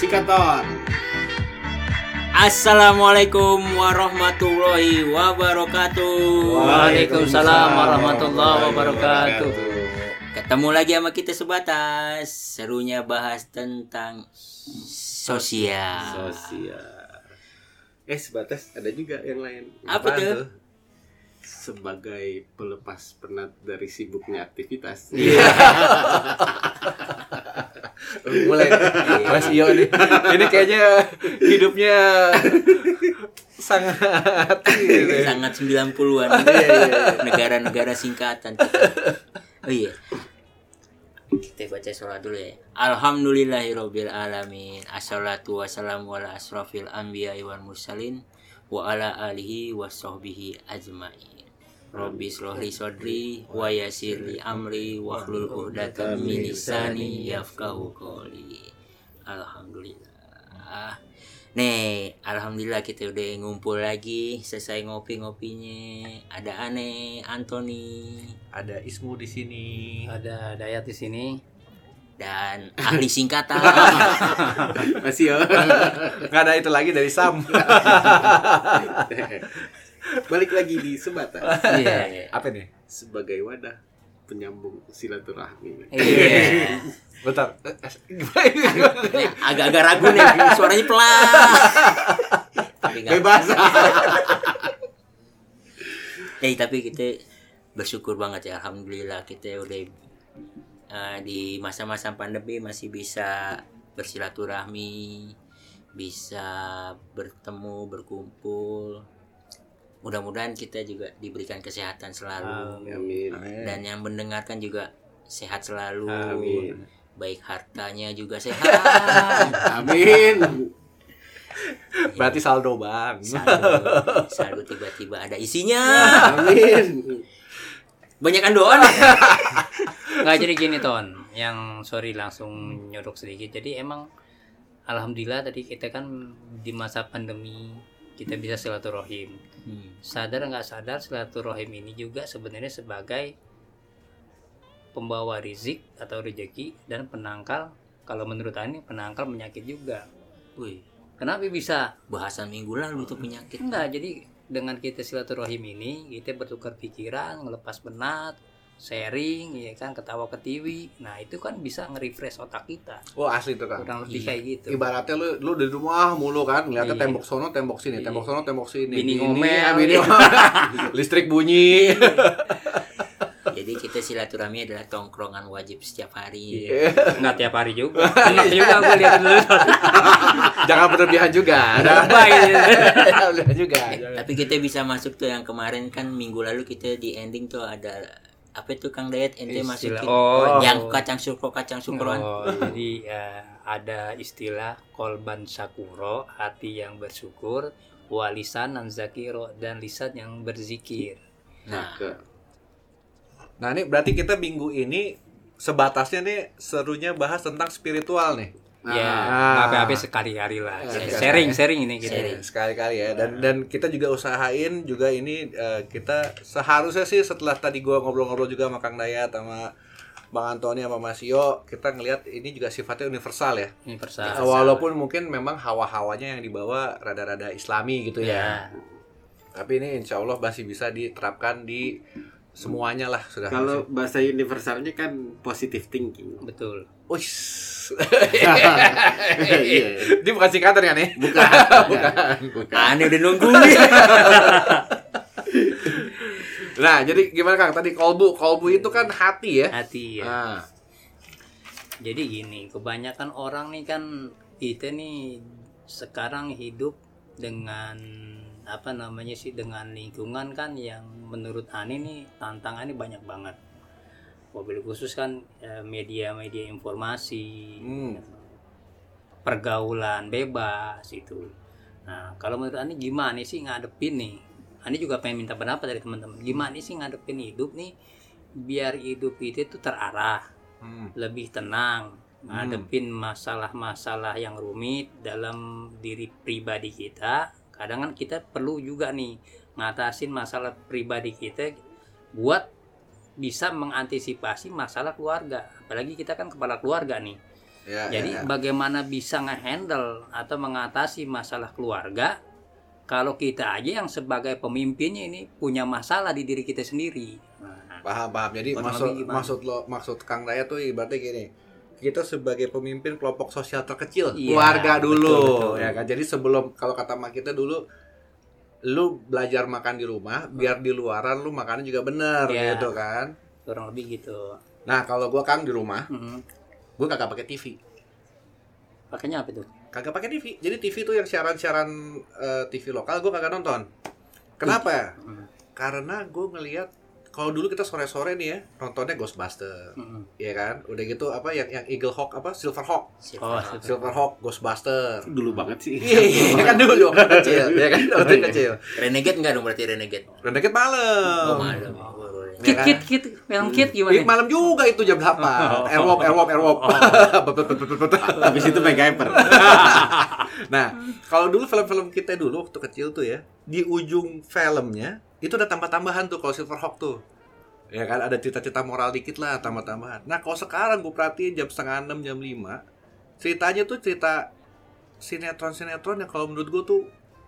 Sikaton. Assalamualaikum warahmatullahi wabarakatuh. Waalaikumsalam warahmatullahi wabarakatuh. Ketemu lagi sama kita sebatas. Serunya bahas tentang sosial. Sosial. Eh sebatas ada juga yang lain. Apa tuh? Sebagai pelepas penat dari sibuknya aktivitas. Iya. Mulai Mas Iyo nih. Ini kayaknya hidupnya sangat gitu. Sangat 90-an. Negara-negara singkatan. Oh iya. Kita baca sholat dulu ya. Alhamdulillahirabbil alamin. Assalatu wassalamu ala asrafil anbiya wal mursalin wa ala alihi wa ajmain. Rabbi srohli sodri wa yasirli amri wa hlul uhdatan min lisani yafqahu qawli. Alhamdulillah. Nih, alhamdulillah kita udah ngumpul lagi, selesai ngopi-ngopinya. Ada aneh, Anthony, Ada Ismu di sini. Ada Dayat di sini. dan ahli singkatan. Masih ya. Nggak ada itu lagi dari Sam. Balik lagi di sebatas Iya. Apa nih? sebagai wadah penyambung silaturahmi. Iya. Bentar. Agak-agak ragu nih, suaranya pelan. Bebas. Eh, tapi kita bersyukur banget ya, alhamdulillah kita udah eh, di masa-masa pandemi masih bisa bersilaturahmi, bisa bertemu, berkumpul. Mudah-mudahan kita juga diberikan kesehatan selalu Amin. dan yang mendengarkan juga sehat selalu. Amin. Baik hartanya juga sehat. Amin. Berarti saldo bang. Saldo, saldo tiba-tiba ada isinya. Amin. Banyakan doa nih. Nggak jadi gini Ton, yang sorry langsung nyodok sedikit. Jadi emang alhamdulillah tadi kita kan di masa pandemi kita bisa silaturahim. Hmm. Sadar nggak sadar silaturahim ini juga sebenarnya sebagai pembawa rizik atau rezeki dan penangkal kalau menurut Ani penangkal penyakit juga. Wih, Kenapa bisa? bahasan minggu lalu itu penyakit. Enggak, jadi dengan kita silaturahim ini kita bertukar pikiran, ngelepas penat, sharing, ya kan, ketawa ketiwi. Nah itu kan bisa nge-refresh otak kita. Wah asli tuh kan. Kurang lebih Iya. kayak gitu. Ibaratnya lu lu di rumah mulu kan, ngeliatnya Iya. tembok sono, tembok sini, Iya. tembok sono, tembok sini. Bini ngomel. bini listrik bunyi. Jadi kita silaturahmi adalah tongkrongan wajib setiap hari. Iya. Enggak tiap hari juga. Enak juga gue lihat dulu. Jangan berlebihan juga. Jangan berlebihan juga. Eh, tapi kita bisa masuk tuh yang kemarin kan minggu lalu kita di ending tuh ada apa itu Kang Dayat ente masukin Istilah- oh, yang kacang sukro kacang sukroan. Oh, jadi eh, ada istilah kolban sakuro, hati yang bersyukur, walisan dan zakiro dan lisan yang berzikir. Nah, Nah ini berarti kita minggu ini sebatasnya nih serunya bahas tentang spiritual nih. Ya, Ah. nggak apa-apa sekali-kali lah. Sekali-kali. Sharing, sharing ini gitu. Sharing. Sekali-kali ya. Dan dan kita juga usahain juga ini eh, kita seharusnya sih setelah tadi gua ngobrol-ngobrol juga sama Kang Dayat sama Bang Antoni sama Mas Yo, kita ngelihat ini juga sifatnya universal ya. Universal. Walaupun mungkin memang hawa-hawanya yang dibawa rada-rada islami gitu ya. Ya. Tapi ini insya Allah masih bisa diterapkan di semuanya lah sudah. Kalau bahasa universalnya kan positive thinking. Betul. Wih. Iya. Ini bukan singkatan kan nih? Bukan. Bukan. Bukan. aneh udah nungguin. Nah, jadi gimana Kang? Tadi kolbu, kolbu itu kan hati ya. Hati ya. Nah, Jadi gini, kebanyakan orang nih kan kita nih sekarang hidup dengan apa namanya sih dengan lingkungan kan yang menurut Ani nih tantangannya banyak banget. Mobil khusus kan eh, media-media informasi, Hmm. pergaulan bebas itu. Nah, kalau menurut Ani gimana sih ngadepin nih? Ani juga pengen minta pendapat dari teman-teman. Gimana sih ngadepin hidup nih biar hidup itu tuh terarah, hmm. lebih tenang, ngadepin masalah-masalah yang rumit dalam diri pribadi kita. Kadang kan kita perlu juga nih ngatasin masalah pribadi kita buat bisa mengantisipasi masalah keluarga. Apalagi kita kan kepala keluarga nih. Ya, Jadi ya, ya. bagaimana bisa ngehandle atau mengatasi masalah keluarga kalau kita aja yang sebagai pemimpinnya ini punya masalah di diri kita sendiri. Nah, paham paham. Jadi maksud gimana? maksud lo maksud Kang Daya tuh ibaratnya gini. Kita sebagai pemimpin kelompok sosial terkecil, Iya, keluarga dulu, betul, betul. ya kan. Jadi sebelum kalau kata mak kita dulu lu belajar makan di rumah, biar di luaran lu makannya juga bener Iya. gitu kan. kurang lebih gitu. Nah, kalau gua Kang di rumah, Hmm. gua kagak pakai TV. Pakainya apa itu? Kagak pakai TV. Jadi TV tuh yang siaran-siaran eh, TV lokal gua kagak nonton. Kenapa? Hmm. Karena gue ngelihat kalau dulu kita sore-sore nih ya nontonnya Ghostbuster, Hmm. Iya kan? Udah gitu apa yang yang Eagle Hawk apa Silver Hawk, Oh, Silverhawk. Silver Hawk, Ghostbuster. Dulu banget sih. Iya kan dulu waktu kecil, ya kan waktu kecil. Renegade enggak dong berarti Renegade Renegade malam. oh malam oh, Renegade. Kit kan? kit kit, film kit gimana? malam juga itu jam 8 Airwalk, airwalk, airwalk Habis itu MacGyver. Nah, kalau dulu film-film kita dulu waktu kecil tuh ya Di ujung filmnya Itu ada tambah-tambahan tuh kalau Silverhawk tuh Ya kan, ada cerita-cerita moral dikit lah tambah-tambahan Nah, kalau sekarang gue perhatiin jam setengah 6, jam 5 Ceritanya tuh cerita sinetron-sinetron yang kalau menurut gue tuh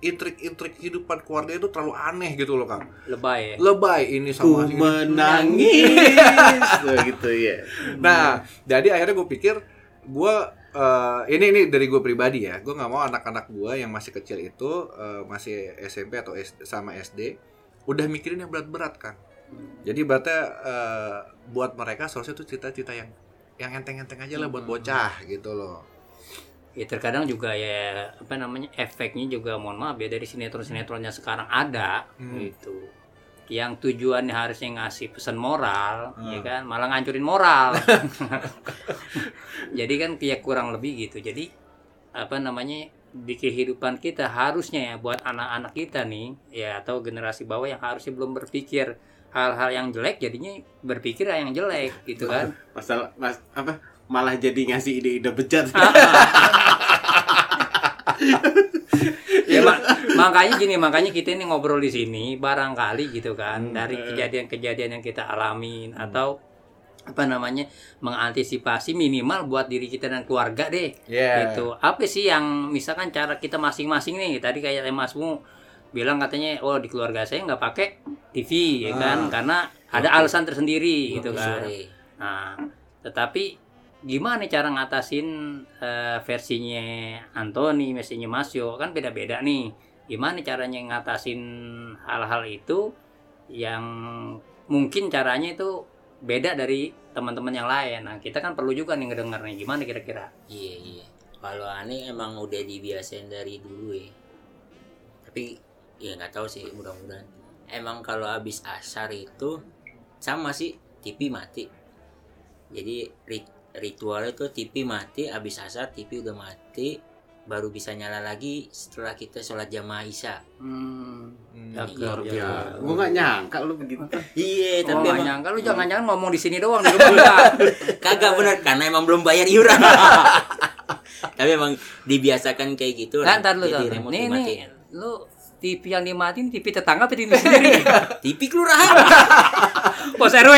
intrik-intrik kehidupan keluarga itu terlalu aneh gitu loh Kang Lebay ya. Lebay ini Ku sama ini. menangis. Tuh, gitu ya. Nah, jadi akhirnya gue pikir gue eh, ini ini dari gue pribadi ya, gue nggak mau anak-anak gue yang masih kecil itu eh, masih SMP atau S- sama SD udah mikirin yang berat-berat kan. Jadi berarti eh, buat mereka seharusnya tuh cita-cita yang yang enteng-enteng aja lah buat bocah gitu loh. Ya terkadang juga ya apa namanya efeknya juga mohon maaf ya dari sinetron-sinetronnya sekarang ada Hmm. gitu. Yang tujuannya harusnya ngasih pesan moral, Hmm. ya kan, malah ngancurin moral. Jadi kan kayak kurang lebih gitu. Jadi apa namanya di kehidupan kita harusnya ya buat anak-anak kita nih ya atau generasi bawah yang harusnya belum berpikir hal-hal yang jelek jadinya berpikir yang jelek gitu kan. Masalah mas apa malah jadi ngasih ide-ide bejat. ya mak- makanya gini makanya kita ini ngobrol di sini barangkali gitu kan dari kejadian-kejadian yang kita alamin atau apa namanya mengantisipasi minimal buat diri kita dan keluarga deh. Iya. gitu. Apa sih yang misalkan cara kita masing-masing nih tadi kayak Masmu bilang katanya oh di keluarga saya nggak pakai TV ya kan? Karena ada alasan tersendiri gitu kan. sore Nah, tetapi gimana cara ngatasin eh, versinya Anthony, versinya Masio kan beda-beda nih. Gimana caranya ngatasin hal-hal itu yang mungkin caranya itu beda dari teman-teman yang lain. Nah, kita kan perlu juga nih ngedenger gimana kira-kira. iya iya. Kalau aneh emang udah dibiasain dari dulu ya. Tapi ya nggak tahu sih mudah-mudahan. Emang kalau habis asar itu sama sih TV mati. Jadi rit- ritualnya tuh TV mati habis asar TV udah mati baru bisa nyala lagi setelah kita sholat jamaah isya Hmm. Ya, Luar ya, Ya, ya. gua nggak nyangka lu begitu. iya Oh, tapi nggak emang nyangka lu jangan-jangan ngomong di sini doang di rumah enggak. kagak bener karena emang belum bayar iuran tapi emang dibiasakan kayak gitu Nah, ntar lu Jadi ntar. remote Nih, nih, lu TV yang dimatiin TV tetangga apa TV sendiri? TV kelurahan Bos RW.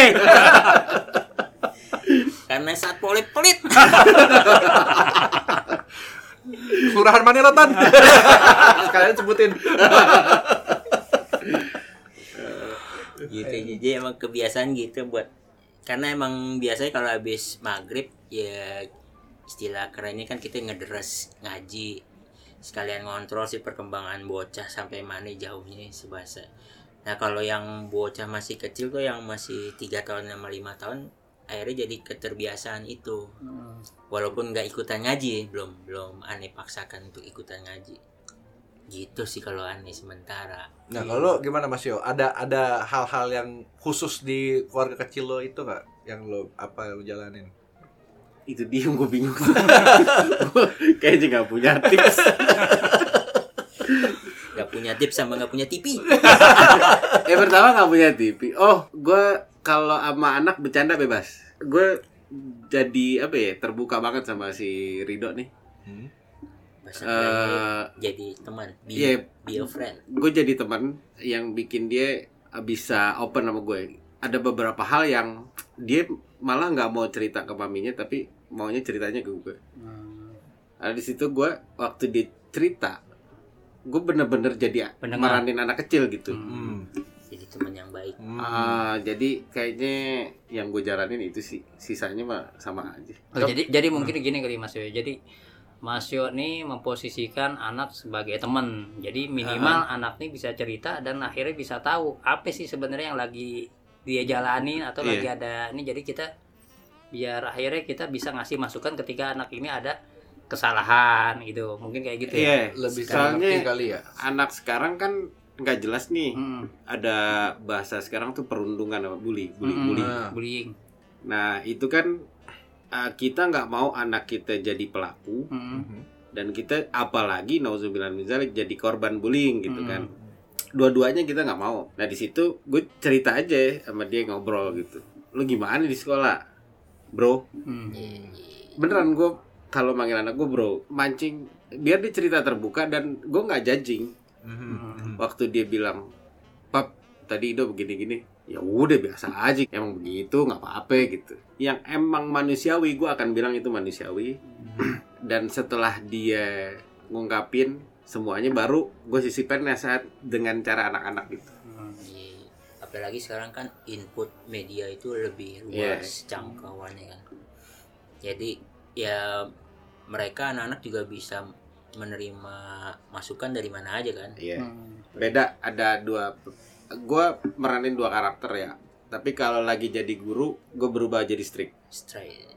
karena saat polip pelit Kelurahan mana Rotan? Sekalian sebutin. gitu jadi emang kebiasaan gitu buat karena emang biasanya kalau habis maghrib ya istilah kerennya kan kita ngederes ngaji sekalian ngontrol sih perkembangan bocah sampai mana jauhnya sebahasa nah kalau yang bocah masih kecil tuh yang masih tiga tahun sama lima tahun akhirnya jadi keterbiasaan itu walaupun nggak ikutan ngaji belum belum aneh paksakan untuk ikutan ngaji gitu sih kalau aneh sementara Nah, kalau lo gimana Mas Yo? Ada ada hal-hal yang khusus di keluarga kecil lo itu nggak yang lo apa lo jalanin? Itu dia yang gue bingung. Kayaknya nggak punya tips. nggak punya tips sama nggak punya TV Eh pertama nggak punya TV. Oh, gue kalau sama anak bercanda bebas. Gue jadi apa ya terbuka banget sama si Rido nih. Hmm? bahasa kerennya jadi teman be, iya. be a friend gue jadi teman yang bikin dia bisa open sama gue. Ada beberapa hal yang dia malah nggak mau cerita ke maminya tapi maunya ceritanya ke gue Hmm. Nah, di situ gue waktu dia cerita gue bener-bener jadi Pendengar. meranin anak kecil gitu Hmm. Teman yang baik. Hmm. Ah, jadi kayaknya yang gue jalanin itu sih sisanya mah sama aja Oh, jadi jadi mungkin gini kali Mas Yo. Jadi Mas Yo nih memposisikan anak sebagai teman. Jadi minimal anak nih bisa cerita dan akhirnya bisa tahu apa sih sebenarnya yang lagi dia jalanin atau Iya. lagi ada ini jadi kita biar akhirnya kita bisa ngasih masukan ketika anak ini ada kesalahan gitu. Mungkin kayak gitu ya. Iya, Lebih soalnya ngerti kali ya. anak sekarang kan nggak jelas nih Hmm. ada bahasa sekarang tuh perundungan apa bully bully Mm-mm. bully Nah. Bullying. nah itu kan uh, kita nggak mau anak kita jadi pelaku Hmm. dan kita apalagi nauzubillah dzalik jadi korban bullying gitu Hmm. kan dua-duanya kita nggak mau nah di situ gue cerita aja sama dia ngobrol gitu lu gimana di sekolah bro Hmm. beneran gue kalau manggil anak gue bro mancing biar dia cerita terbuka dan gue nggak judging Hmm. waktu dia bilang pap tadi Ido begini-gini ya udah biasa aja emang begitu nggak apa-apa gitu yang emang manusiawi gue akan bilang itu manusiawi dan setelah dia ngungkapin semuanya baru gue sisipin nasihat dengan cara anak-anak gitu Hmm. Iya. Apalagi sekarang kan input media itu lebih luas jangkauannya kan. Jadi ya mereka anak-anak juga bisa menerima masukan dari mana aja kan. Iya. Hmm. beda ada dua gue meranin dua karakter ya tapi kalau lagi jadi guru gue berubah jadi strict Straight.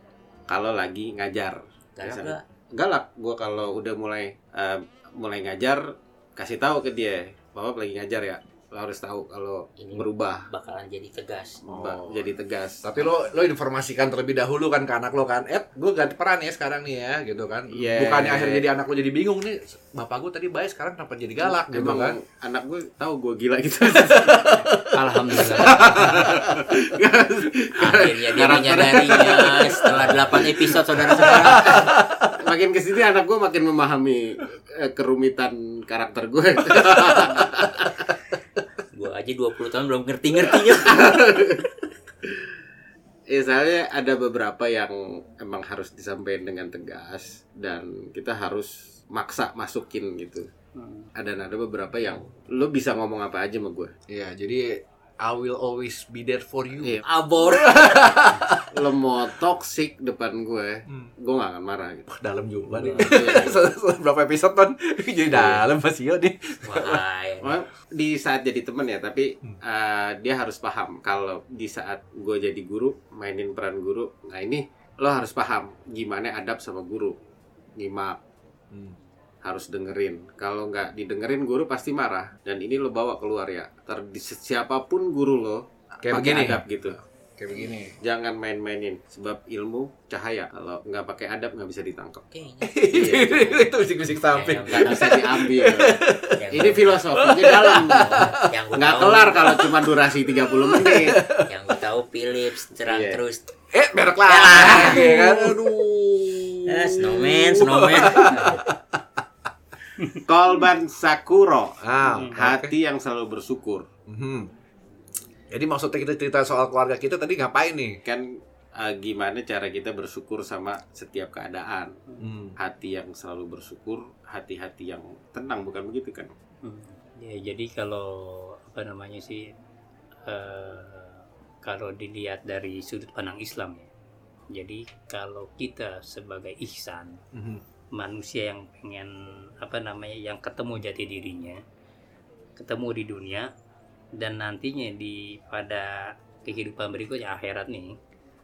kalau lagi ngajar Galak gak? galak gue kalau udah mulai eh, mulai ngajar kasih tahu ke dia bahwa lagi ngajar ya harus tahu kalau Ini berubah bakalan jadi tegas. Ba- Oh. jadi tegas Tapi lo lo informasikan terlebih dahulu kan ke anak lo kan, eh gue ganti peran ya sekarang nih ya gitu kan. Iya. Bukannya akhirnya jadi anak lo jadi bingung nih, bapak gue tadi baik sekarang kenapa jadi galak gitu emang kan. anak gue tahu gue gila gitu Alhamdulillah. Akhirnya dia menyadarinya setelah 8 episode saudara-saudara. makin ke sini anak gue makin memahami eh, kerumitan karakter gue aja 20 tahun belum ngerti-ngertinya. Ya soalnya ada beberapa yang emang harus disampaikan dengan tegas dan kita harus maksa masukin gitu. Hmm. Ada ada beberapa yang lo bisa ngomong apa aja sama gue. Iya, jadi I will always be there for you. Iya. Abor. Lo mau toxic depan gue, Hmm. gue gak akan marah gitu. Wah, dalam juga nih. Iya. Berapa episode ton? jadi dalam Mas Yo nih. Di saat jadi temen ya, tapi uh, dia harus paham kalau di saat gue jadi guru mainin peran guru, nah ini lo harus paham gimana adab sama guru, nyimak Hmm. Harus dengerin. Kalau nggak didengerin guru pasti marah. Dan ini lo bawa keluar ya. Ter di- siapa pun guru lo Kayak pakai begini. adab gitu. Kayak begini. Jangan main-mainin sebab ilmu cahaya. Kalau nggak pakai adab nggak bisa ditangkap. Kayaknya. itu bisik-bisik samping. Nggak bisa diambil. yang ini filosofinya dalam. Nggak kelar kalau cuma durasi 30 menit. Yang gue tahu Philips cerang Iya. terus. Eh, merek lagi kan. Aduh. Eh, snowman, snowman. Kolban Sakuro. Ah, Hati yang selalu bersyukur. Mhm. Jadi maksudnya kita cerita soal keluarga kita tadi ngapain nih? Kan eh, gimana cara kita bersyukur sama setiap keadaan. Hmm. hati yang selalu bersyukur, hati-hati yang tenang, bukan begitu kan? Hmm. Ya, jadi kalau apa namanya sih eh, kalau dilihat dari sudut pandang Islam ya. Jadi kalau kita sebagai ihsan, Mhm. Manusia yang pengen apa namanya yang ketemu jati dirinya, ketemu di dunia dan nantinya di pada kehidupan berikutnya akhirat nih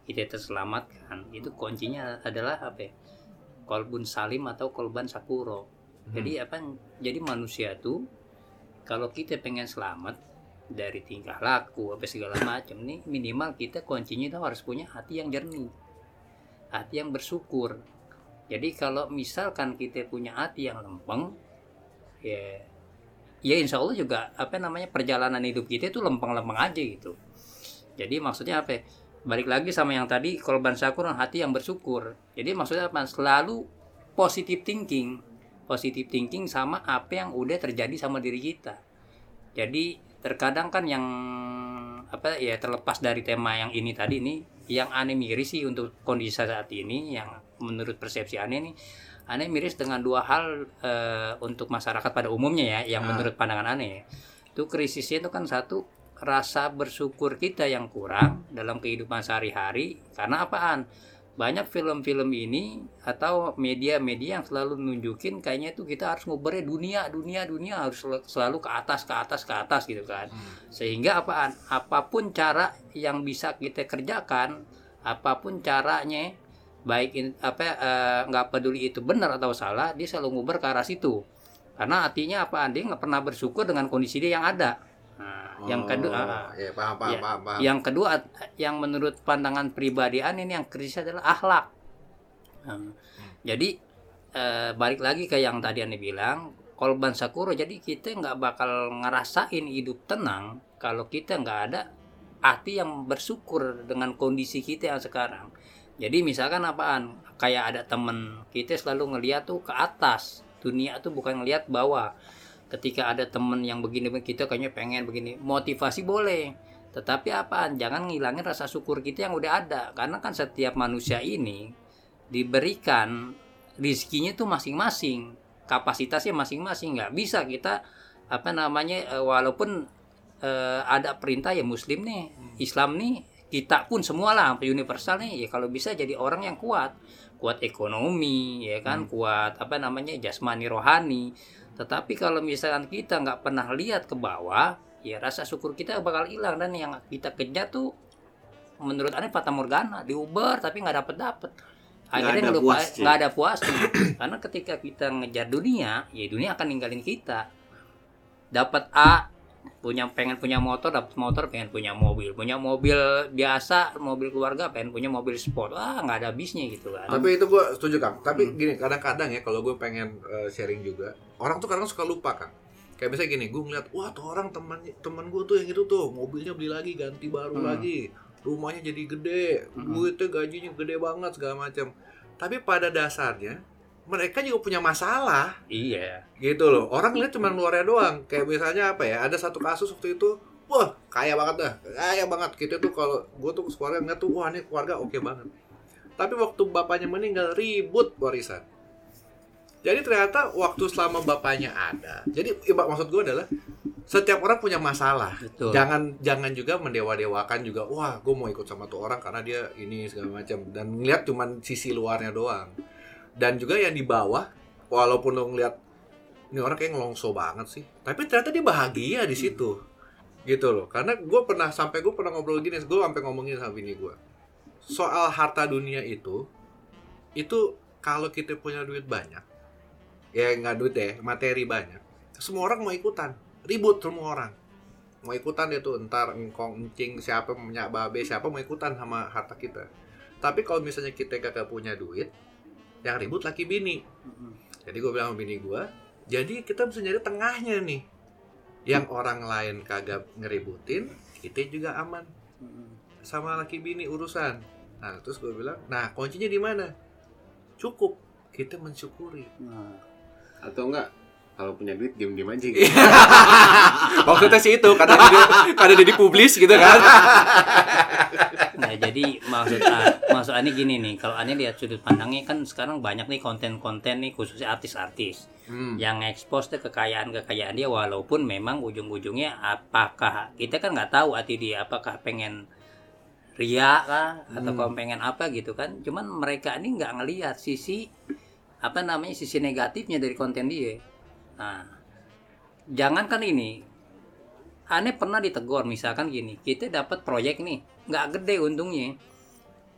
kita terselamatkan. Itu kuncinya adalah apa ya? kolbun salim atau kolban sakuro jadi apa jadi manusia tuh kalau kita pengen selamat dari tingkah laku apa segala macam nih minimal kita kuncinya itu harus punya hati yang jernih hati yang bersyukur jadi kalau misalkan kita punya hati yang lempeng ya ya insya Allah juga apa namanya perjalanan hidup kita itu lempeng-lempeng aja gitu. Jadi maksudnya apa ya? balik lagi sama yang tadi korban syakur hati yang bersyukur. Jadi maksudnya apa? Selalu positive thinking. Positive thinking sama apa yang udah terjadi sama diri kita. Jadi terkadang kan yang apa ya terlepas dari tema yang ini tadi nih yang aneh miris sih untuk kondisi saat ini yang menurut persepsi aneh nih aneh miris dengan dua hal eh, untuk masyarakat pada umumnya ya yang Ah. menurut pandangan aneh itu krisisnya itu kan satu rasa bersyukur kita yang kurang dalam kehidupan sehari-hari. Karena apaan? Banyak film-film ini atau media-media yang selalu nunjukin kayaknya itu kita harus ngobrolnya dunia dunia dunia. Harus sel- selalu ke atas ke atas ke atas gitu kan. Sehingga apaan? Apa pun cara yang bisa kita kerjakan apa pun caranya baik in- apa eh, nggak peduli itu benar atau salah dia selalu nguber ke arah situ karena artinya apaan dia nggak pernah bersyukur dengan kondisi dia yang ada nah, yang kedua ya paham paham Ya, paham paham yang kedua yang menurut pandangan pribadi ini yang krisis adalah akhlak. Nah, Jadi eh, balik lagi ke yang tadi Anda bilang, kolban sakura. Jadi kita nggak bakal ngerasain hidup tenang kalau kita nggak ada hati yang bersyukur dengan kondisi kita yang sekarang. Jadi misalkan apaan? Kayak ada temen kita selalu ngeliat tuh ke atas. Dunia tuh bukan ngeliat bawah. Ketika ada temen yang begini kita kayaknya pengen begini. Motivasi boleh. Tetapi apaan jangan ngilangin rasa syukur kita yang udah ada. Karena kan setiap manusia ini diberikan rizkinya tuh masing-masing. Kapasitasnya masing-masing. Nggak bisa kita apa namanya eh, walaupun eh, ada perintah ya muslim nih Islam nih kita pun semua lah sampai universal nih ya kalau bisa jadi orang yang kuat kuat ekonomi ya kan kuat apa namanya jasmani rohani tetapi kalau misalkan kita nggak pernah lihat ke bawah, ya rasa syukur kita bakal hilang dan yang kita kejar tuh menurut aneh fata morgana diuber tapi nggak dapet dapet. Akhirnya ada ngelupa- puasnya. nggak ada puasnya. Karena ketika kita ngejar dunia, ya dunia akan ninggalin kita. Dapat A, punya pengen punya motor, dapat motor, pengen punya mobil, punya mobil biasa, mobil keluarga, pengen punya mobil sport, ah nggak ada habisnya gitu kan. Tapi itu gue setuju Kang. Tapi Hmm. gini, kadang-kadang ya kalau gue pengen eh, sharing juga, orang tuh kadang suka lupa Kang. Kayak misalnya gini, gue ngeliat, wah tuh orang teman teman gue tuh yang itu tuh mobilnya beli lagi, ganti baru Hmm. lagi, rumahnya jadi gede, Hmm. duitnya gajinya gede banget segala macam. Tapi pada dasarnya mereka juga punya masalah Iya. gitu loh. Orang lihat cuma luarnya doang. Kayak misalnya apa ya? Ada satu kasus waktu itu, wah kaya banget dah, kaya banget. Kita tuh kalau gue tuh keluarga ngeliat tuh, wah ini keluarga oke banget. Tapi waktu bapaknya meninggal ribut warisan. Jadi ternyata waktu selama bapaknya ada, jadi maksud gue adalah setiap orang punya masalah. Betul. Jangan jangan juga mendewa-dewakan juga. Wah, gue mau ikut sama tuh orang karena dia ini segala macam dan ngeliat cuman sisi luarnya doang. Dan juga yang di bawah, walaupun lo ngeliat ini orang kayak ngelongso banget sih, tapi ternyata dia bahagia di situ, gitu loh. Karena gue pernah sampai gue pernah ngobrol gini, gue sampai ngomongin sama bini gue soal harta dunia itu, itu kalau kita punya duit banyak, ya nggak duit ya, materi banyak, semua orang mau ikutan, ribut semua orang. Mau ikutan dia tuh entar engkong encing siapa punya babe siapa mau ikutan sama harta kita. Tapi kalau misalnya kita kagak punya duit yang ribut laki bini. Jadi gue bilang sama bini gue jadi kita mesti nyari tengahnya nih. Yang orang lain kagak ngeributin kita juga aman. Sama laki bini urusan. Nah terus gue bilang nah kuncinya di mana? Cukup. Kita mensyukuri. Nah, atau enggak kalau punya duit diem-diem aja gitu. Iya. maksudnya sih itu karena dia, karena dia dipublis gitu kan Nah, jadi maksud A- maksud Ani gini nih, kalau Ani lihat sudut pandangnya kan sekarang banyak nih konten-konten nih khususnya artis-artis Hmm. yang expose tuh kekayaan-kekayaan dia walaupun memang ujung-ujungnya apakah kita kan nggak tahu hati dia apakah pengen ria kah atau Hmm. pengen apa gitu kan. Cuman mereka ini nggak ngelihat sisi apa namanya sisi negatifnya dari konten dia. Nah, jangankan ini aneh pernah ditegur misalkan gini kita dapat proyek nih nggak gede untungnya.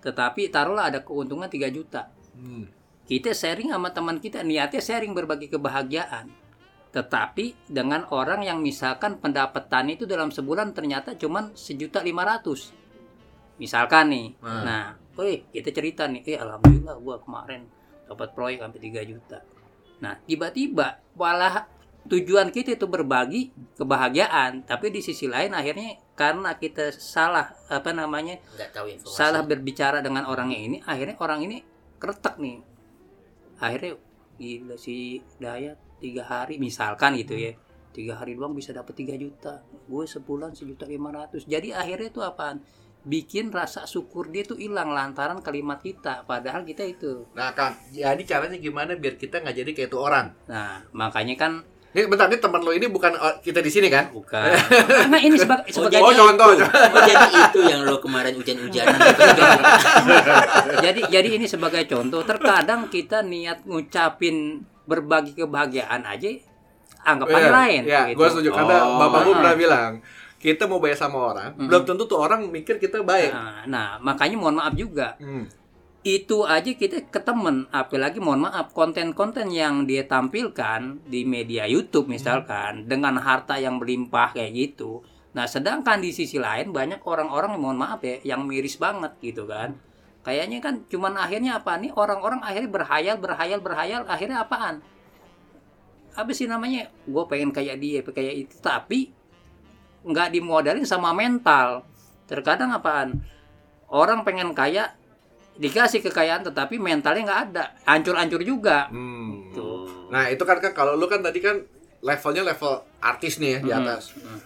Tetapi taruhlah ada keuntungan 3 juta. Hmm. kita sharing sama teman kita niatnya sharing berbagi kebahagiaan. Tetapi dengan orang yang misalkan pendapatan itu dalam sebulan ternyata cuman sejuta lima ratus. Misalkan nih Nah. nah wih kita cerita nih eh alhamdulillah gua kemarin dapat proyek sampai 3 juta. Nah tiba-tiba malah tujuan kita itu berbagi kebahagiaan tapi di sisi lain akhirnya karena kita salah apa namanya nggak tahu informasi. salah berbicara dengan orangnya ini akhirnya orang ini keretak nih. Akhirnya gila si Dayat tiga hari misalkan gitu ya. Tiga hari doang bisa dapat 3 juta. Gue sebulan sejuta lima ratus. Jadi akhirnya itu apaan? Bikin rasa syukur dia tuh hilang lantaran kalimat kita padahal kita itu. Nah, Kang, jadi caranya gimana biar kita nggak jadi kayak itu orang? nah makanya kan Ini bentar, ini teman lo ini bukan oh, kita di sini kan? bukan karena ini sebagai sebagai Oh, contoh. Oh, jadi itu yang lo kemarin hujan-hujanan itu jadi jadi ini sebagai contoh terkadang kita niat ngucapin berbagi kebahagiaan aja anggapan Iya, lain Iya, gitu. gue setuju karena Oh. bapak gue Ah. pernah bilang kita mau bayar sama orang, Mm-mm. belum tentu tuh orang mikir kita baik. Nah, nah, makanya mohon maaf juga Hmm. Itu aja kita ke temen apalagi mohon maaf konten-konten yang dia tampilkan di media YouTube misalkan dengan harta yang berlimpah kayak gitu. Nah sedangkan di sisi lain banyak orang-orang yang mohon maaf ya yang miris banget gitu kan. Kayaknya kan cuman akhirnya apa nih? Orang-orang akhirnya berhayal berhayal berhayal akhirnya apaan? Apa sih namanya? Gue pengen kayak dia kayak itu. Tapi nggak dimodalin sama mental. Terkadang apaan? Orang pengen kaya dikasih kekayaan tetapi mentalnya nggak ada hancur-hancur juga Hmm. Tuh. Nah, itu kan kan kalau lu kan tadi kan levelnya level artis nih ya di Hmm. atas. Hmm.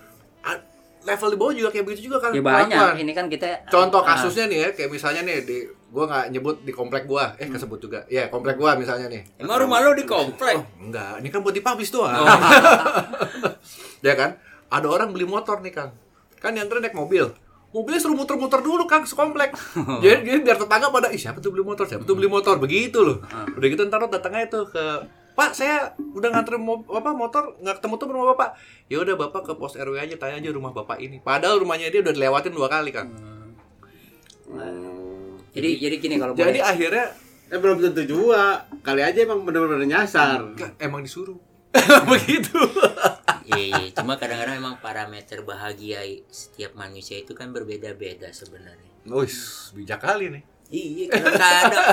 Level di bawah juga kayak begitu juga kan. ya banyak ini kan kita Contoh ah, kasusnya nih ya, kayak misalnya nih di gua nggak nyebut di komplek gua, eh kesebut juga. Ya, komplek gua misalnya nih. Emang rumah lo di komplek? Oh, enggak, ini kan buat dipublish doang. ya kan? Ada orang beli motor nih, Kang. Kan yang naik mobil. Mobilnya suruh muter-muter dulu Kang sekomplek. jadi, jadi biar tetangga pada, ih siapa tuh beli motor, siapa tuh beli motor, begitu loh. Udah gitu ntar datangnya tuh ke Pak, saya udah nganter mo apa motor nggak ketemu tuh rumah bapak. Ya udah bapak ke pos RW aja tanya aja rumah bapak ini. Padahal rumahnya dia udah dilewatin dua kali kan. Hmm. jadi jadi gini kalau Jadi boleh akhirnya Eh belum tentu juga. Kali aja emang bener-bener nyasar. Emang disuruh. Begitu. Iya, iya. Cuma kadang-kadang emang parameter bahagia setiap manusia itu kan berbeda-beda sebenarnya. Wis, bijak kali nih. Iya, kadang-kadang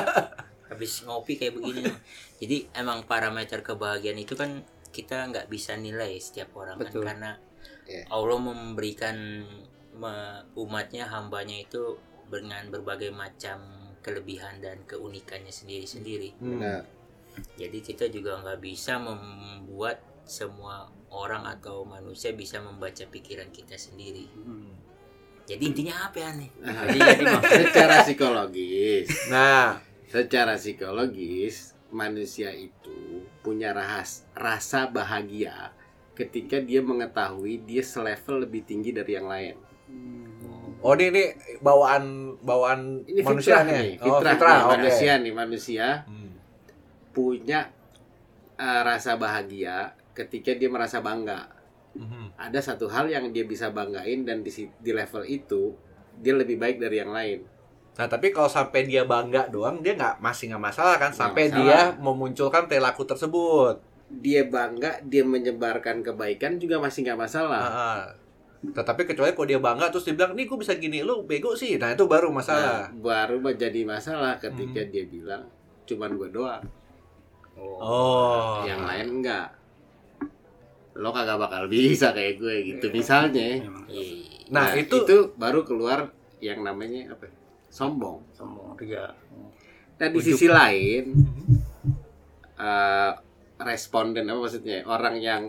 habis ngopi kayak begini. Jadi emang parameter kebahagiaan itu kan kita nggak bisa nilai setiap orang Betul. kan karena Iya. Allah memberikan me- umatnya hambanya itu dengan berbagai macam kelebihan dan keunikannya sendiri-sendiri. Benar. Jadi kita juga nggak bisa membuat semua orang atau manusia bisa membaca pikiran kita sendiri. Hmm. Jadi intinya apa ya nih? Nah, jadi secara psikologis, Nah, secara psikologis manusia itu punya rahas, rasa bahagia ketika dia mengetahui dia selevel lebih tinggi dari yang lain. oh ini, ini bawaan bawaan Ini manusia fitrah nih, Oh, fitrah, fitrah, nih, oke. manusia nih manusia Hmm. punya uh, rasa bahagia ketika dia merasa bangga. Mhm. Ada satu hal yang dia bisa banggain dan di, di level itu dia lebih baik dari yang lain. Nah, tapi kalau sampai dia bangga doang, dia nggak masih nggak masalah kan? Sampai masalah. dia memunculkan perilaku tersebut. Dia bangga, dia menyebarkan kebaikan juga masih nggak masalah. Ah, Tetapi kecuali kalau dia bangga terus dia bilang, nih gue bisa gini, lu bego sih. Nah itu baru masalah. Nah, baru jadi masalah ketika dia bilang cuman gue doang, Oh. yang lain enggak. Lo kagak bakal bisa kayak gue gitu misalnya. memang Iya. Nah, itu, baru keluar yang namanya apa? ya? Sombong. sombong juga Nah di Ujuk. sisi lain eh, responden apa maksudnya orang yang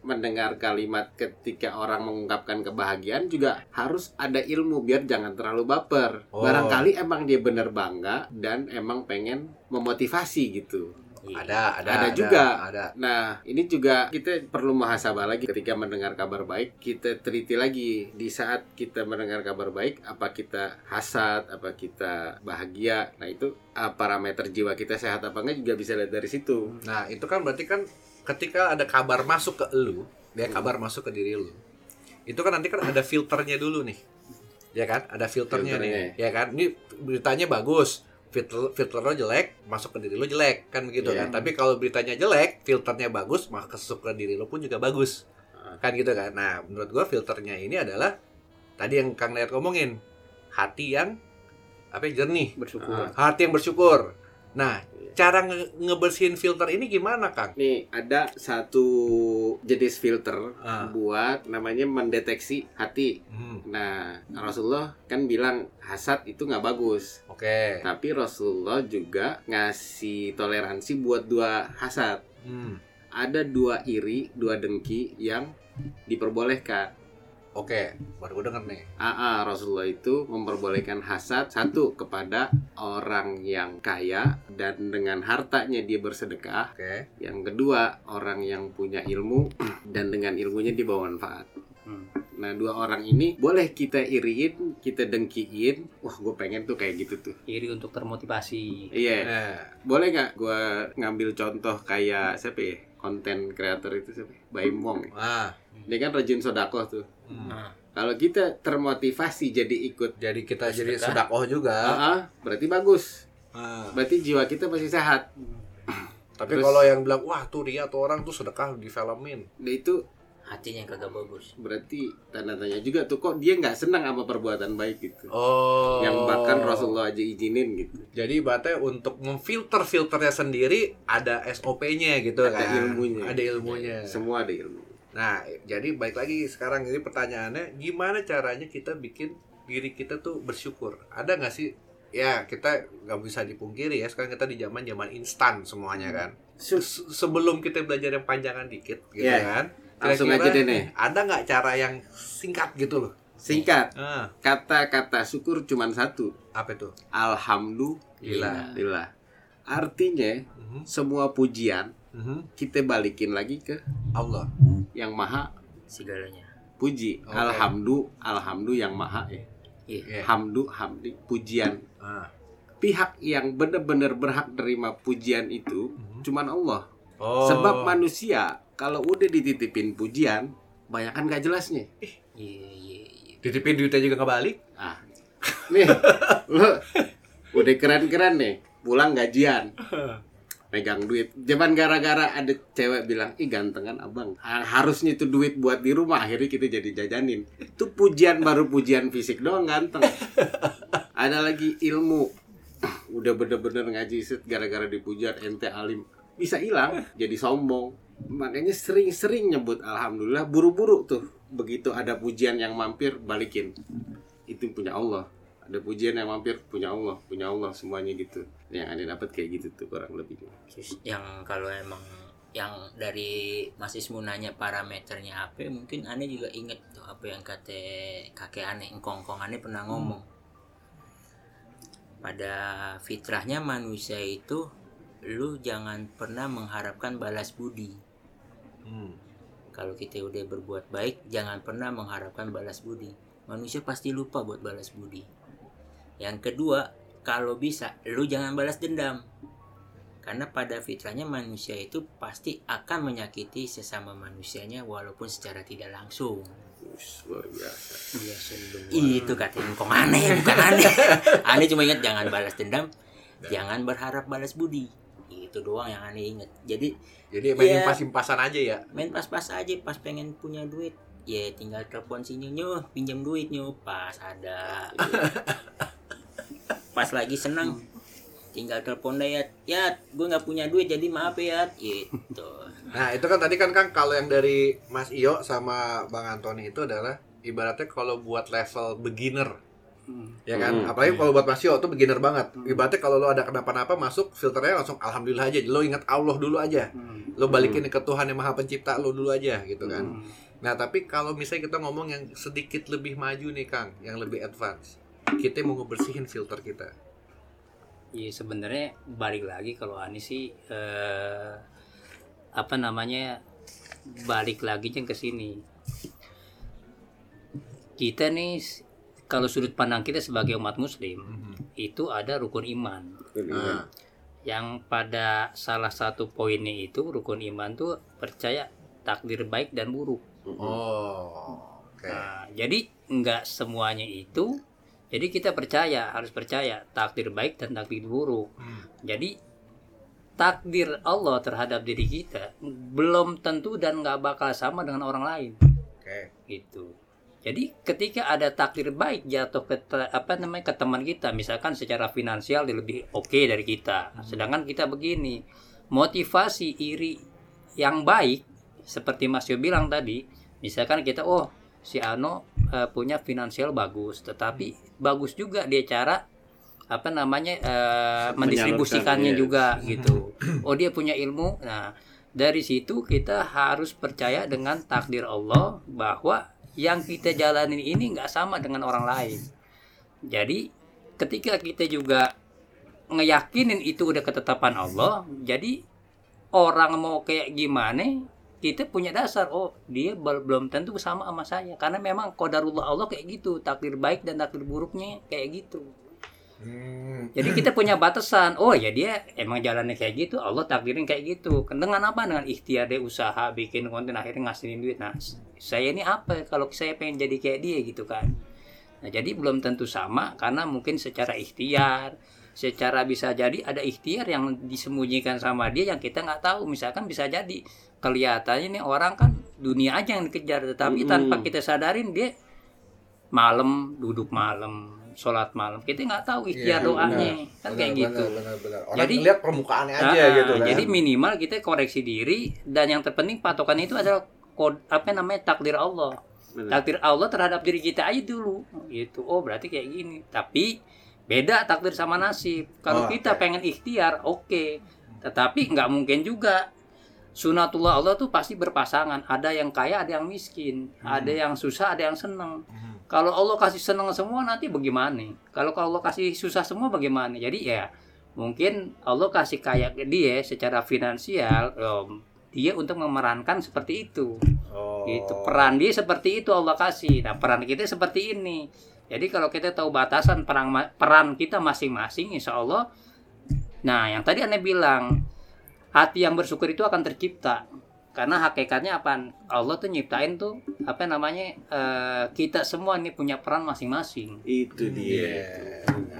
mendengar kalimat ketika orang mengungkapkan kebahagiaan juga harus ada ilmu biar jangan terlalu baper. Oh. Barangkali emang dia bener bangga dan emang pengen memotivasi gitu. Iya. ada, ada, Ada juga. ada. Nah, ini juga kita perlu muhasabah lagi ketika mendengar kabar baik, kita teliti lagi di saat kita mendengar kabar baik, apa kita hasad, apa kita bahagia. Nah, itu ah, parameter jiwa kita sehat apa enggak juga bisa lihat dari situ. Nah itu kan berarti kan ketika ada kabar masuk ke lu, dia kabar masuk ke diri lu, itu kan nanti kan ada filternya dulu nih, ya kan? Ada filternya, nih, Filternya. ya kan? Ini beritanya bagus, filter filter lo jelek, masuk ke diri lo jelek, kan begitu Iya. kan? Tapi kalau beritanya jelek, filternya bagus, maka masuk ke diri lo pun juga bagus, Ah. kan gitu kan? Nah menurut gua filternya ini adalah tadi yang Kang Nayat ngomongin, hati yang apa ya, jernih, bersyukur hati yang bersyukur. Nah cara nge- ngebersihin filter ini gimana Kang? Nih, ada satu jenis filter Ah. buat namanya mendeteksi hati. Hmm. Nah, Rasulullah kan bilang hasad itu nggak bagus. Oke. Tapi Rasulullah juga ngasih toleransi buat dua hasad. Hmm. Ada dua iri, dua dengki yang diperbolehkan. Oke, baru gue denger nih. AA Rasulullah itu memperbolehkan hasad satu kepada orang yang kaya dan dengan hartanya dia bersedekah. Oke. Yang kedua orang yang punya ilmu dan dengan ilmunya dia bawa manfaat. Hmm. Nah dua orang ini boleh kita iriin, kita dengkiin. Wah gue pengen tuh kayak gitu tuh. iri untuk termotivasi Iya. Nah, Boleh nggak gue ngambil contoh kayak siapa ya? Konten kreator itu siapa? ya? Baim Wong. ya. ah, Dia kan rajin sodakoh tuh. Hmm. Nah, Kalau kita termotivasi jadi ikut jadi kita jadi Sedekah. sedakoh juga. AA, berarti bagus. Ah. Berarti jiwa kita masih sehat. Tapi Terus- kalau yang bilang wah tuh dia tuh orang tuh sedekah di filmin. Nah itu hatinya yang kagak bagus berarti tanda tanya juga tuh kok dia nggak senang sama perbuatan baik gitu. Oh. Yang bahkan Rasulullah aja izinin gitu. Jadi berarti untuk memfilter filternya sendiri ada SOP-nya gitu Ada kan. ilmunya. Ada ilmunya. Semua ada ilmu. Nah, jadi baik lagi sekarang ini pertanyaannya gimana caranya kita bikin diri kita tuh bersyukur? Ada nggak sih? Ya kita nggak bisa dipungkiri ya sekarang kita di zaman zaman instan semuanya kan. Se- sebelum kita belajar yang panjangan dikit gitu Iya. kan. Langsung kira-kira aja deh nih. Ada nggak cara yang singkat gitu loh? Singkat, Ah, kata-kata syukur cuma satu. apa itu? Alhamdulillah. Artinya Mhm, semua pujian mhm. kita balikin lagi ke Allah. yang maha segalanya puji. Oke. Alhamdu, alhamdu yang maha ya. iya Iya. Hamdu, hamdi, pujian. Ah. Pihak yang benar-benar berhak terima pujian itu Mhm. cuman Allah. Oh. Sebab manusia kalau udah dititipin pujian, banyak kan gak jelasnya. iya iya iya titipin duitnya juga nggak balik. Ah, nih, lo udah keren-keren nih, pulang gajian, pegang duit. Cuman gara-gara ada cewek bilang, ih gantengan abang. Ha- Harusnya itu duit buat di rumah, akhirnya kita jadi jajanin. Itu pujian baru pujian fisik doang ganteng. Ada lagi ilmu, udah bener-bener ngaji set gara-gara dipujian ente alim bisa hilang jadi sombong makanya sering-sering nyebut alhamdulillah buru-buru tuh begitu ada pujian yang mampir balikin itu punya Allah ada pujian yang mampir punya Allah punya Allah semuanya gitu. Yang aneh dapat kayak gitu tuh kurang lebih. Terus yang kalau emang yang dari Mas Ismu nanya parameternya apa mungkin aneh juga inget tuh apa yang kata kakek aneh engkong-engkong aneh pernah ngomong. Pada fitrahnya manusia itu lu jangan pernah mengharapkan balas budi. Hmm. kalau kita udah berbuat baik jangan pernah mengharapkan balas budi. Manusia pasti lupa buat balas budi yang kedua kalau bisa lu jangan balas dendam. Karena pada fitrahnya manusia itu pasti akan menyakiti sesama manusianya walaupun secara tidak langsung. Luar biasa. Itu kata kok aneh bukan aneh. Aneh cuma ingat jangan balas dendam jangan berharap balas budi. Itu doang yang aneh ingat. Jadi Jadi main Iya. impas-impasan aja ya. main pas-pas aja pas pengen punya duit ya tinggal telepon sini nyu pinjam duit nyu pas ada pas lagi senang tinggal telepon deh ya ya gue nggak punya duit jadi maaf ya gitu Nah, itu kan tadi kan Kang kalau yang dari Mas Iyo sama Bang Antoni itu adalah ibaratnya kalau buat level beginner. Ya kan? Hmm. Apalagi kalau buat Mas Iyo itu beginner banget. Ibaratnya kalau lo ada kenapa-napa masuk filternya langsung alhamdulillah aja. Lo ingat Allah dulu aja. Lo balikin ke Tuhan yang Maha Pencipta lo dulu aja gitu kan. Nah, tapi kalau misalnya kita ngomong yang sedikit lebih maju nih Kang, yang lebih advance. Kita mau ngebersihin filter kita. Iya sebenarnya balik lagi kalau Ani sih eh, apa namanya balik lagi ke sini. Kita nih kalau sudut pandang kita sebagai umat muslim itu ada rukun iman. Nah, Yang pada salah satu poinnya itu rukun iman tuh percaya takdir baik dan buruk. oh. Oke. Nah, jadi nggak semuanya itu. Jadi kita percaya harus percaya takdir baik dan takdir buruk. Hmm. Jadi takdir Allah terhadap diri kita belum tentu dan nggak bakal sama dengan orang lain Oke. gitu. Jadi ketika ada takdir baik jatuh ke apa namanya ke teman kita, misalkan secara finansial dia lebih oke dari kita. Sedangkan kita begini, motivasi iri yang baik seperti Mas Yo bilang tadi, misalkan kita oh si Ano eh, punya finansial bagus, tetapi bagus juga dia cara apa namanya eh, mendistribusikannya iya. juga gitu. Oh dia punya ilmu. Nah, dari situ kita harus percaya dengan takdir Allah bahwa yang kita jalanin ini nggak sama dengan orang lain. Jadi ketika kita juga ngeyakinin itu udah ketetapan Allah, jadi orang mau kayak gimana kita punya dasar. Oh dia bel- belum tentu sama sama saya. Karena memang kodarullah Allah kayak gitu. Takdir baik dan takdir buruknya kayak gitu. Hmm. jadi kita punya batasan. Oh ya dia emang jalannya kayak gitu. Allah takdirin kayak gitu. Dengan apa? Dengan ikhtiar dia usaha bikin konten akhirnya ngasihin duit. Nah saya ini apa? Kalau saya pengen jadi kayak dia gitu kan. Nah jadi belum tentu sama karena mungkin secara ikhtiar secara bisa jadi ada ikhtiar yang disembunyikan sama dia yang kita nggak tahu. Misalkan bisa jadi. Kelihatannya nih orang kan dunia aja yang dikejar. Tetapi tanpa kita sadarin dia malam duduk malam sholat malam. Kita nggak tahu ikhtiar Iya, doanya. Benar. kan Benar, kayak benar, gitu. benar, benar. Orang Jadi- lihat permukaannya aja Ah, gitu kan. jadi minimal kita koreksi diri dan yang terpenting patokan itu adalah kod apa namanya takdir Allah. Benar. takdir Allah terhadap diri kita aja dulu. Gitu. Oh berarti kayak gini. Tapi beda takdir sama nasib. Kalau Oh, kita oke. pengen ikhtiar oke. Tetapi nggak mungkin juga. Sunatullah Allah tuh pasti berpasangan. Ada yang kaya ada yang miskin. Ada yang susah ada yang seneng. Hmm. kalau Allah kasih seneng semua nanti bagaimana? Kalau kalau Allah kasih susah semua bagaimana? Jadi ya mungkin Allah kasih kaya ke dia secara finansial em, dia untuk memerankan seperti itu. Oh. gitu. Peran dia seperti itu Allah kasih. Nah peran kita seperti ini jadi kalau kita tahu batasan peran peran kita masing-masing insya Allah nah yang tadi anda bilang hati yang bersyukur itu akan tercipta karena hakikatnya apa Allah tuh nyiptain tuh apa namanya eh, kita semua ini punya peran masing-masing Itu dia.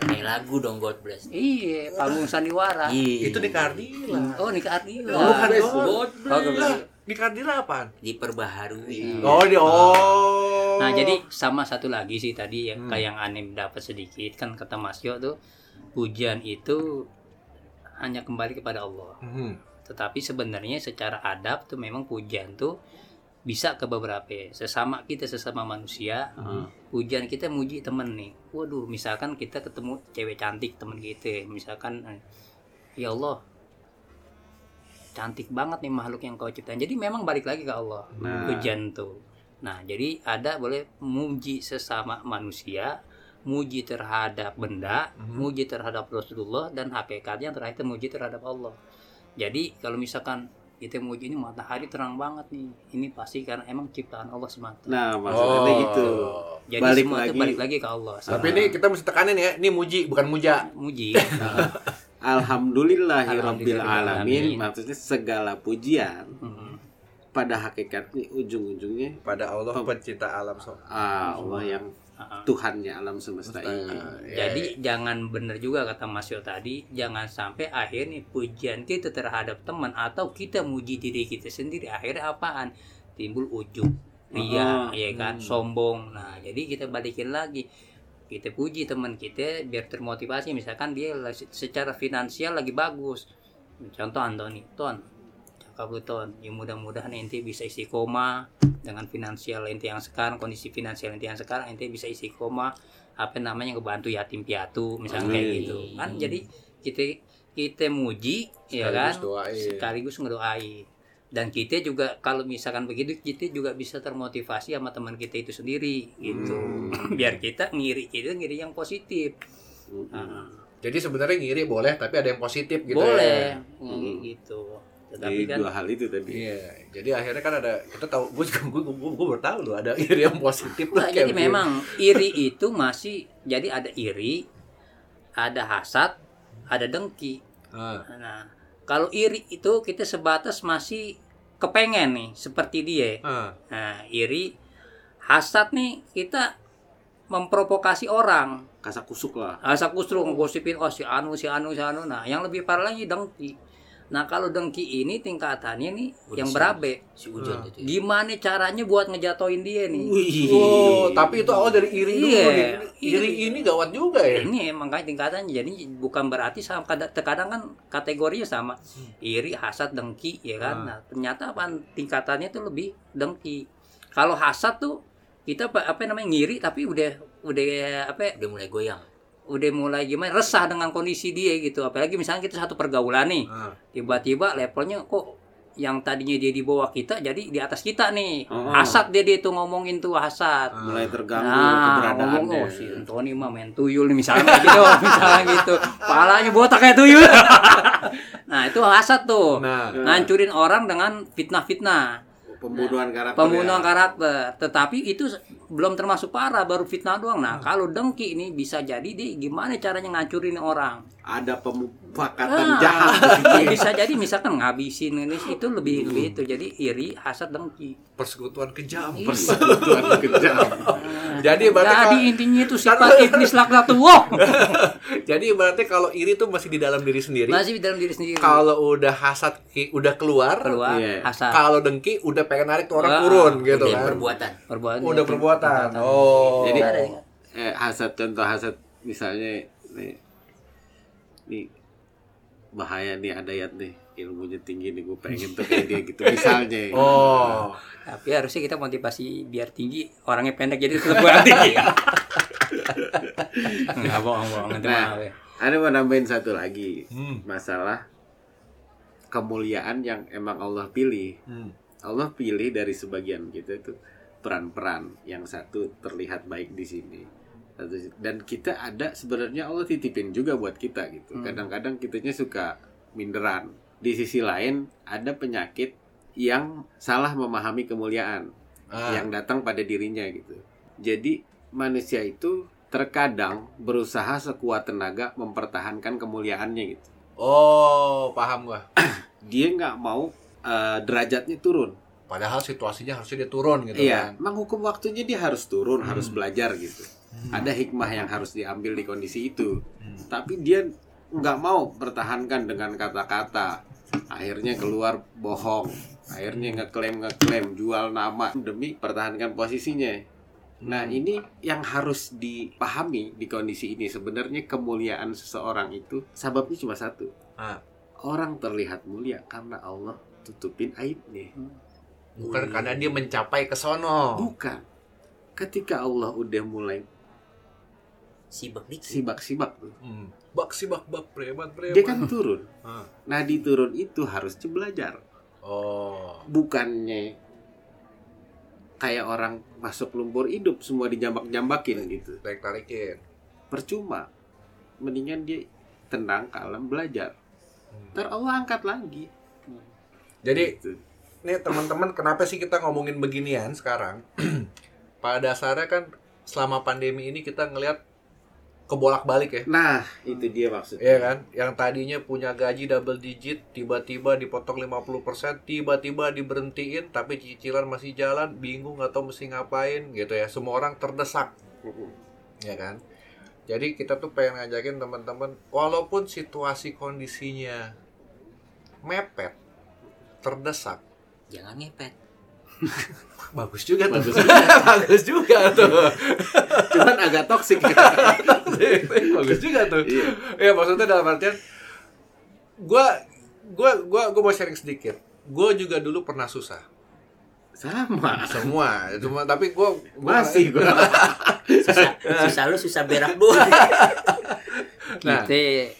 Ini lagu dong God bless. iya panggung sandiwara Iya. Itu di Kardila. oh nikah Ardila Oh, God. God Oh, bless. Di Kardila apaan? Diperbaharui. Oh, di oh. Nah, jadi sama satu lagi sih tadi yang Hmm. kayak yang aneh dapat sedikit kan kata Mas Yo tuh hujan itu hanya kembali kepada Allah. Hmm. Tetapi sebenarnya secara adab tuh memang pujian tuh bisa ke beberapa sesama kita sesama manusia hujan kita muji temen nih waduh misalkan kita ketemu cewek cantik temen kita misalkan eh, ya Allah cantik banget nih makhluk yang kau ciptain jadi memang balik lagi ke Allah Nah. hujan tuh nah jadi ada boleh muji sesama manusia muji terhadap benda Mhm. muji terhadap Rasulullah dan hakikatnya yang terakhir muji terhadap Allah jadi kalau misalkan kita muji ini matahari terang banget nih ini pasti karena emang ciptaan Allah semata Nah, maksudnya gitu. jadi balik semua itu lagi. balik lagi ke Allah Tapi ini kita mesti tekanin ya, ini muji bukan muja. muji Alhamdulillahirabbil Alhamdulillahirrahmanirrahim. alamin. Maksudnya segala pujian Mm. pada hakikatnya ujung-ujungnya Pada Allah pencipta alam so. ah, Allah yang Ah. Tuhannya alam semesta Semesta. ini. Ya, Jadi jangan benar juga kata Mas Yo tadi, jangan sampai akhirnya pujian kita terhadap teman atau kita muji diri kita sendiri akhirnya apaan? Timbul ujub, ria, Oh, ya kan, hmm. sombong. Nah, jadi kita balikin lagi. Kita puji teman kita biar termotivasi misalkan dia secara finansial lagi bagus. Contoh Antoni, Ton, cakap lu Ton, ya mudah-mudahan ente bisa isi koma dengan finansial ente yang sekarang, kondisi finansial ente yang sekarang ente bisa isi koma apa namanya ngebantu yatim piatu misalnya kayak Amin. gitu kan jadi kita kita muji ya kan Sekaligus doain. sekaligus ngedoain dan kita juga kalau misalkan begitu kita juga bisa termotivasi sama teman kita itu sendiri gitu Hmm. biar kita ngiri kita ngiri yang positif Mm-mm. Nah, Jadi sebenarnya ngiri boleh, tapi ada yang positif gitu boleh ya. ngiri gitu tetapi Jadi kan dua hal itu tadi. Iya, jadi akhirnya kan ada kita tahu, gue juga gue gue, gue baru tahu loh ada iri yang positif tuh Nah, jadi begini. memang iri itu masih jadi ada iri, ada hasad, ada dengki. Ah, Nah, kalau iri itu kita sebatas masih kepengen nih seperti dia. ah, Nah, iri hasad nih kita memprovokasi orang. Kasak kusuk lah. Hasad kusru ngosipin oh si anu si anu si anu. Nah, yang lebih parah lagi dengki. Nah, kalau dengki ini tingkatannya nih Udah yang berabe. Si hujan Ah. itu. Ya. Gimana caranya buat ngejatoin dia nih? Oh, tapi itu awal dari iri dulu Iya. nih. Iri ini gawat juga ya. ini makanya tingkatannya jadi bukan berarti sama kadang, terkadang kan kategorinya sama iri hasad dengki ya kan Hmm. nah ternyata apa tingkatannya tuh lebih dengki kalau hasad tuh kita apa, apa namanya ngiri tapi udah udah apa ya, Udah mulai goyang. Udah mulai gimana resah dengan kondisi dia gitu apalagi misalnya kita satu pergaulan nih Ah, tiba-tiba levelnya kok yang tadinya dia di bawah kita jadi di atas kita nih. Oh. Hasad dia dia tuh ngomongin tuh hasad. mulai terganggu Nah, keberadaannya ngomong, oh si Anthony mah main tuyul nih misalnya gitu, misalnya gitu. Palanya botak kayak tuyul. nah, itu hasad tuh. Nah. Ngancurin orang dengan fitnah-fitnah. pembunuhan karakter Pembunuhan ya. karakter. Tetapi itu belum termasuk parah, baru fitnah doang. Nah, kalau dengki ini bisa jadi dia gimana caranya ngancurin orang. ada pemufakatan Ah, jahat di situ ya. bisa jadi misalkan ngabisin ini itu lebih lebih itu. Jadi iri, hasad, dengki. persekutuan kejam. persekutuan kejam Jadi berarti Jadi kalau, intinya itu sifat iblis laknatullah. jadi berarti kalau iri itu masih di dalam diri sendiri. Masih di dalam diri sendiri. Kalau udah hasad ki- udah keluar, keluar Iya. hasad. kalau dengki udah pengen narik tuh orang Ah, turun gitu Udah kan. perbuatan. perbuatan Udah perbuatan. Oh. Jadi Ada ya? eh, hasad contoh hasad misalnya nih, nih bahaya nih ada ayat nih ilmunya tinggi nih gue pengen tuh kayak dia gitu misalnya Oh. Tapi harusnya kita motivasi biar tinggi, orangnya pendek jadi tetap gua tinggi. Enggak bohong-bohong itu Nah. we. ada mau nambahin satu lagi Hmm. masalah kemuliaan yang emang Allah pilih Hmm. Allah pilih dari sebagian kita itu peran-peran yang satu terlihat baik di sini. Dan kita ada sebenarnya Allah titipin juga buat kita gitu. Kadang-kadang kitanya suka minderan. Di sisi lain ada penyakit yang salah memahami kemuliaan Ah. yang datang pada dirinya gitu. Jadi manusia itu terkadang berusaha sekuat tenaga mempertahankan kemuliaannya gitu. Oh, paham gua. dia nggak mau eh, derajatnya turun Padahal situasinya harusnya dia turun gitu iya, kan. emang hukum waktunya dia harus turun, harus belajar gitu. Ada hikmah yang harus diambil di kondisi itu. Tapi dia nggak mau pertahankan dengan kata-kata. Akhirnya keluar bohong. Akhirnya ngeklaim ngeklaim jual nama demi pertahankan posisinya. Nah, ini yang harus dipahami di kondisi ini sebenarnya kemuliaan seseorang itu sababnya cuma satu. Ah. Orang terlihat mulia karena Allah tutupin aibnya. Bukan karena dia mencapai ke sono. Bukan. Ketika Allah udah mulai Sibak dikit. sibak-sibak tuh, Hmm. Bak si bak preman preman. dia kan turun. Ah. Nah, di turun itu harusnya belajar. Oh. Bukannya kayak orang masuk lumpur hidup semua dijambak-jambakin gitu. Tarik tarikin. Percuma. Mendingan dia tenang, kalem, belajar. Ntar Allah angkat lagi. Jadi Gitu. Nih teman-teman kenapa sih kita ngomongin beginian sekarang? Pada dasarnya kan selama pandemi ini kita ngelihat kebolak-balik ya. Nah, itu dia maksudnya. Iya kan? Yang tadinya punya gaji double digit, tiba-tiba dipotong 50%, tiba-tiba diberhentiin, tapi cicilan masih jalan, bingung nggak tahu mesti ngapain gitu ya. Semua orang terdesak, ya kan? Jadi kita tuh pengen ngajakin teman-teman, walaupun situasi kondisinya mepet, terdesak, Jangan ngepet. bagus juga tuh. Bagus bagus juga tuh. Cuman agak toksik. bagus juga tuh. Iya. Ya maksudnya dalam artian gua gua gua gua mau sharing sedikit. Gua juga dulu pernah susah. Sama. Semua, cuma tapi gua, gua Masih gua. Susah, susah lu susah berak bu. Nah. Kita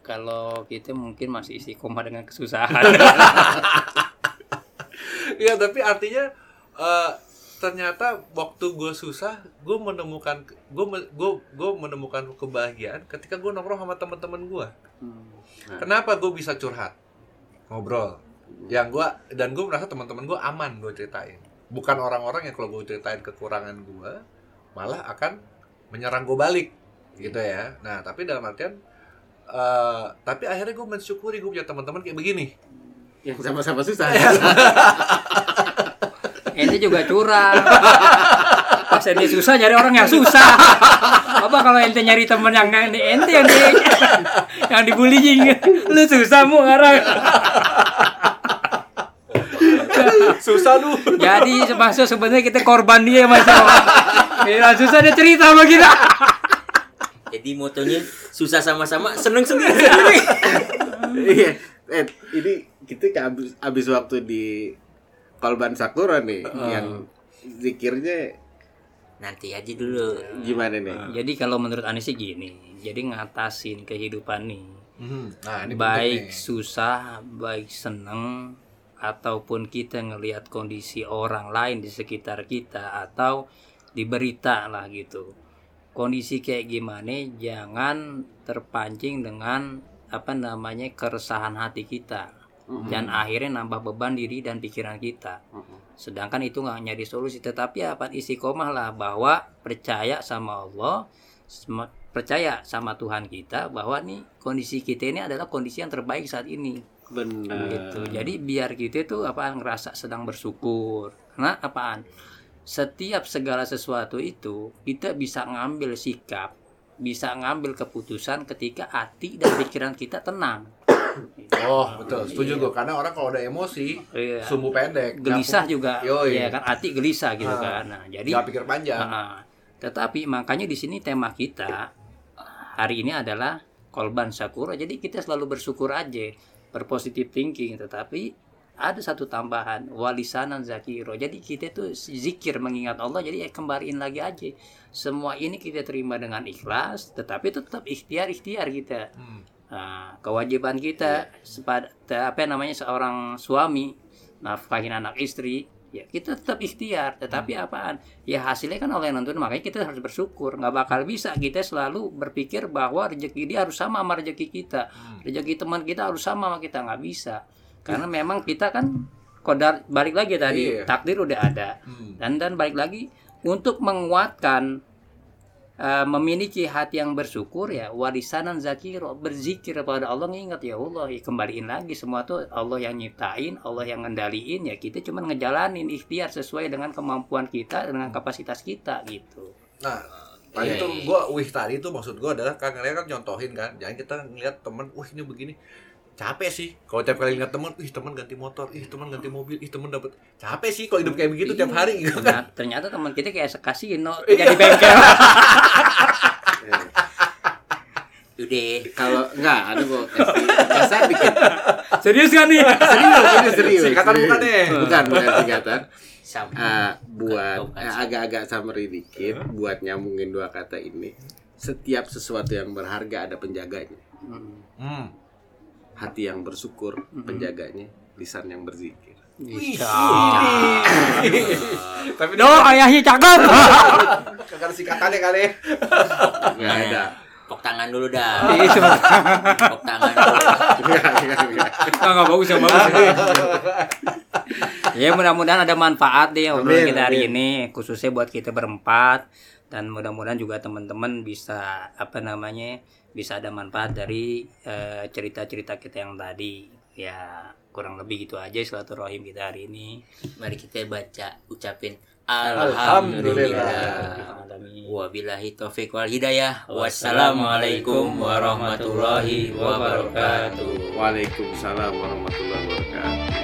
kalau kita mungkin masih isi koma dengan kesusahan. Iya, tapi artinya eh, ternyata waktu gue susah, gue menemukan gue gue gue menemukan kebahagiaan ketika gue nongkrong sama teman-teman gue. Kenapa gue bisa curhat, ngobrol? Yang gue dan gue merasa teman-teman gue aman gue ceritain. Bukan orang-orang yang kalau gue ceritain kekurangan gue malah akan menyerang gue balik, gitu ya. Nah, tapi dalam artian, eh, tapi akhirnya gue mensyukuri gue punya teman-teman kayak begini. Yang sama-sama susah. Ente juga curang. Pas ente susah nyari orang yang susah. Apa kalau ente nyari temen yang ente ente yang di, yang dibullying. Lu susah mu ngarang. Susah lu. Jadi maksud sebenarnya kita korban dia mas. Bila susah dia cerita sama kita. Jadi motonya susah sama-sama, seneng sendiri sendiri. Iya. Eh, ini kita kayak abis, abis waktu di Kolban Sakura nih yang zikirnya Nanti aja dulu. gimana nih? Jadi kalau menurut Anis sih gini. Jadi ngatasin kehidupan nih. Hmm, Nah, ini baik nih. susah, baik seneng, ataupun kita ngelihat kondisi orang lain di sekitar kita atau di berita lah gitu kondisi kayak gimana jangan terpancing dengan apa namanya keresahan hati kita dan akhirnya nambah beban diri dan pikiran kita. Sedangkan itu nggak nyari solusi tetapi apa? Istiqomah lah bahwa percaya sama Allah percaya sama Tuhan kita bahwa nih kondisi kita ini adalah kondisi yang terbaik saat ini. Benar. gitu. Jadi biar kita tuh apa ngerasa sedang bersyukur. Karena apaan? Setiap segala sesuatu itu kita bisa ngambil sikap bisa ngambil keputusan ketika hati dan pikiran kita tenang Oh, betul. Setuju gue. Karena orang kalau udah emosi, Iya. sumbu pendek. gelisah Nggak- juga Yoi. ya kan hati gelisah gitu Ah. kan nah jadi Nggak pikir panjang. Ah, tetapi makanya di sini tema kita hari ini adalah kolban sakura. Jadi kita selalu bersyukur aja, berpositif thinking. Tetapi ada satu tambahan walisanan zakiro. Jadi kita tuh zikir mengingat Allah. Jadi ya kembaliin lagi aja. Semua ini kita terima dengan ikhlas, tetapi tetap ikhtiar ikhtiar kita. Hmm. Nah, kewajiban kita sepada apa namanya seorang suami nafkahin anak istri ya kita tetap ikhtiar. Tetapi apaan? Ya hasilnya kan yang nentuin makanya kita harus bersyukur. Nggak bakal bisa kita selalu berpikir bahwa rezeki dia harus sama sama rezeki kita. Rezeki teman kita harus sama sama kita. Nggak bisa. Karena memang kita kan kodar balik lagi tadi Iya. takdir udah ada. Hmm. dan dan balik lagi untuk menguatkan eh, memiliki hati yang bersyukur ya warisanan zakiro berzikir kepada Allah ngingat ya Allah ya kembaliin lagi semua tuh Allah yang nyiptain Allah yang ngendaliin ya kita cuma ngejalanin ikhtiar sesuai dengan kemampuan kita dengan kapasitas kita gitu Nah, tadi Iya, tuh iya. gue, wih tadi tuh maksud gue adalah kan kalian kan nyontohin kan, jangan kita ngeliat temen, wih ini begini, capek sih. Kalau tiap kali ngeliat temen, ih temen ganti motor, ih temen ganti mobil, ih temen dapet, capek sih kalau hidup kayak begitu tiap hari gitu kan. Nah, ternyata teman kita kayak sekasino jadi bengkel Udah. Kalau enggak, ada gua kasih kasar dikit. serius kan nih Serius, ini serius. Singkatan bukan nih? Bukan, bukan singkatan. Eh, buat eh, agak-agak summary dikit buat nyambungin dua kata ini. Setiap sesuatu yang berharga ada penjaganya. Hmm. Hati yang bersyukur penjaganya, lisan yang berzikir. Tapi Duh, ayahnya cakep. kagak singkatannya kali. Enggak ada. Pok tangan dulu dah. Iya, sebentar. Pok tangan dulu. Enggak, nggak bagus yang bagus. ya mudah-mudahan ada manfaat deh obrolan kita hari ini khususnya buat kita berempat dan mudah-mudahan juga teman-teman bisa apa namanya bisa ada manfaat dari eh, cerita-cerita kita yang tadi ya kurang lebih gitu aja silaturahim kita hari ini Mari kita baca ucapin Alhamdulillah. Alhamdulillah. Wabillahi taufiq wal hidayah. Wassalamualaikum warahmatullahi wabarakatuh. Waalaikumsalam warahmatullahi wabarakatuh.